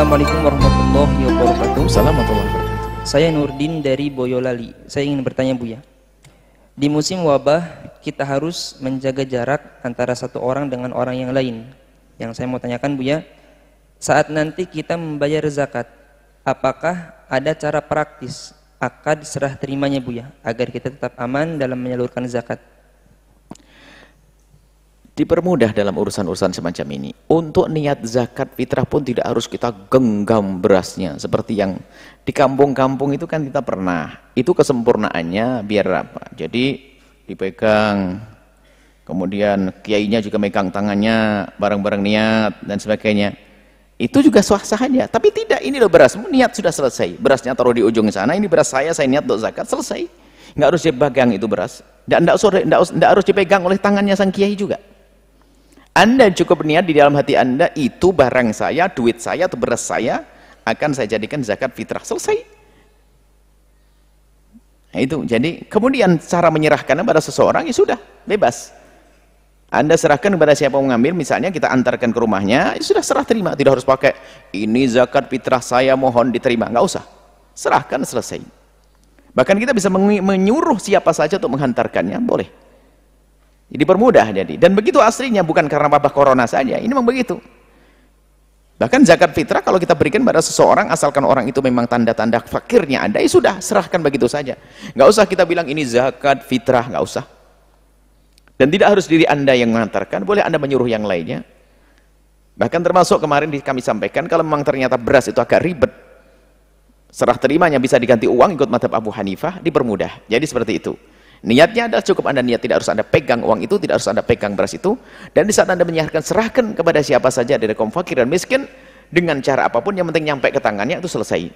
Assalamualaikum warahmatullahi wabarakatuh. Assalamualaikum warahmatullahi wabarakatuh. Saya Nurdin dari Boyolali. Saya ingin bertanya Buya. Di musim wabah, kita harus menjaga jarak antara satu orang dengan orang yang lain. Yang saya mau tanyakan Buya, saat nanti kita membayar zakat, apakah ada cara praktis akad serah terimanya Buya agar kita tetap aman dalam menyalurkan zakat? Dipermudah dalam urusan-urusan semacam ini. Untuk niat zakat fitrah pun tidak harus kita genggam berasnya. Seperti yang di kampung-kampung itu kan kita pernah. Itu kesempurnaannya biar apa? Jadi dipegang, kemudian kiainya juga megang tangannya, barang-barang niat dan sebagainya. Itu juga sah-sah. Tapi tidak, ini loh beras, niat sudah selesai. Berasnya taruh di ujung sana, ini beras saya, saya niat untuk zakat, selesai. Nggak harus dipegang itu beras. Nggak, nggak, nggak harus dipegang oleh tangannya sang kiai juga. Anda cukup niat di dalam hati Anda itu barang saya, duit saya atau beras saya akan saya jadikan zakat fitrah. Selesai. Nah, itu. Jadi kemudian cara menyerahkan kepada seseorang ya sudah bebas. Anda serahkan kepada siapa mau ngambil, misalnya kita antarkan ke rumahnya, ya sudah serah terima, tidak harus pakai ini zakat fitrah saya mohon diterima, nggak usah. Serahkan selesai. Bahkan kita bisa menyuruh siapa saja untuk menghantarkannya, boleh. Jadi permudah jadi. Dan begitu aslinya bukan karena wabah corona saja, ini memang begitu. Bahkan zakat fitrah kalau kita berikan pada seseorang asalkan orang itu memang tanda-tanda fakirnya ada, ya sudah serahkan begitu saja. Nggak usah kita bilang ini zakat fitrah, nggak usah. Dan tidak harus diri Anda yang mengantarkan, boleh Anda menyuruh yang lainnya. Bahkan termasuk kemarin kami sampaikan, kalau memang ternyata beras itu agak ribet, serah terimanya bisa diganti uang ikut madhab Abu Hanifah, dipermudah. Jadi seperti itu. Niatnya adalah cukup Anda niat, tidak harus Anda pegang uang itu, tidak harus Anda pegang beras itu. Dan di saat Anda menyerahkan, serahkan kepada siapa saja dari kaum fakir dan miskin, dengan cara apa pun, yang penting nyampe ke tangannya, itu selesai.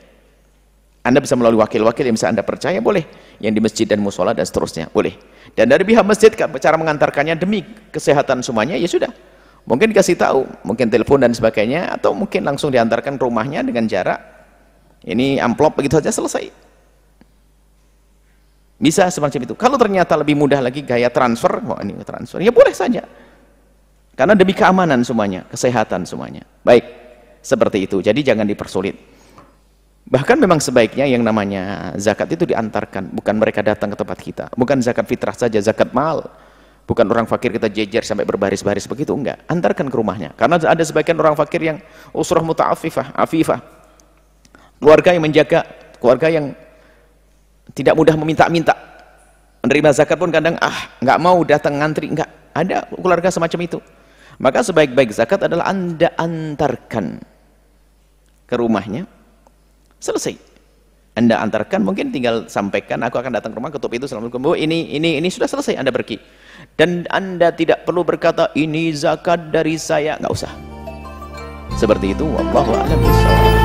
Anda bisa melalui wakil-wakil yang bisa Anda percaya, boleh. Yang di masjid dan musola dan seterusnya, boleh. Dan dari pihak masjid, cara mengantarkannya demi kesehatan semuanya, ya sudah. Mungkin dikasih tahu, mungkin telepon dan sebagainya, atau mungkin langsung diantarkan rumahnya dengan jarak. Ini amplop begitu saja selesai. Bisa semacam itu. Kalau ternyata lebih mudah lagi gaya transfer, wah ini transfer, ya boleh saja. Karena demi keamanan semuanya, kesehatan semuanya. Baik, seperti itu. Jadi jangan dipersulit. Bahkan memang sebaiknya yang namanya zakat itu diantarkan, bukan mereka datang ke tempat kita. Bukan zakat fitrah saja, zakat mal. Bukan orang fakir kita jejer sampai berbaris-baris begitu, enggak. Antarkan ke rumahnya. Karena ada sebagian orang fakir yang usrah muta'afifah, afifah. Keluarga yang menjaga, keluarga yang tidak mudah meminta-minta. Menerima zakat pun kadang, ah, enggak mau datang ngantri, enggak. Ada keluarga semacam itu. Maka sebaik-baik zakat adalah Anda antarkan ke rumahnya, Selesai. Anda antarkan, mungkin tinggal sampaikan, aku akan datang ke rumah, ketuk itu, Assalamualaikum, Bu, ini, ini, ini sudah selesai, Anda pergi. Dan Anda tidak perlu berkata, ini zakat dari saya, nggak usah. Seperti itu, Wallahu a'lam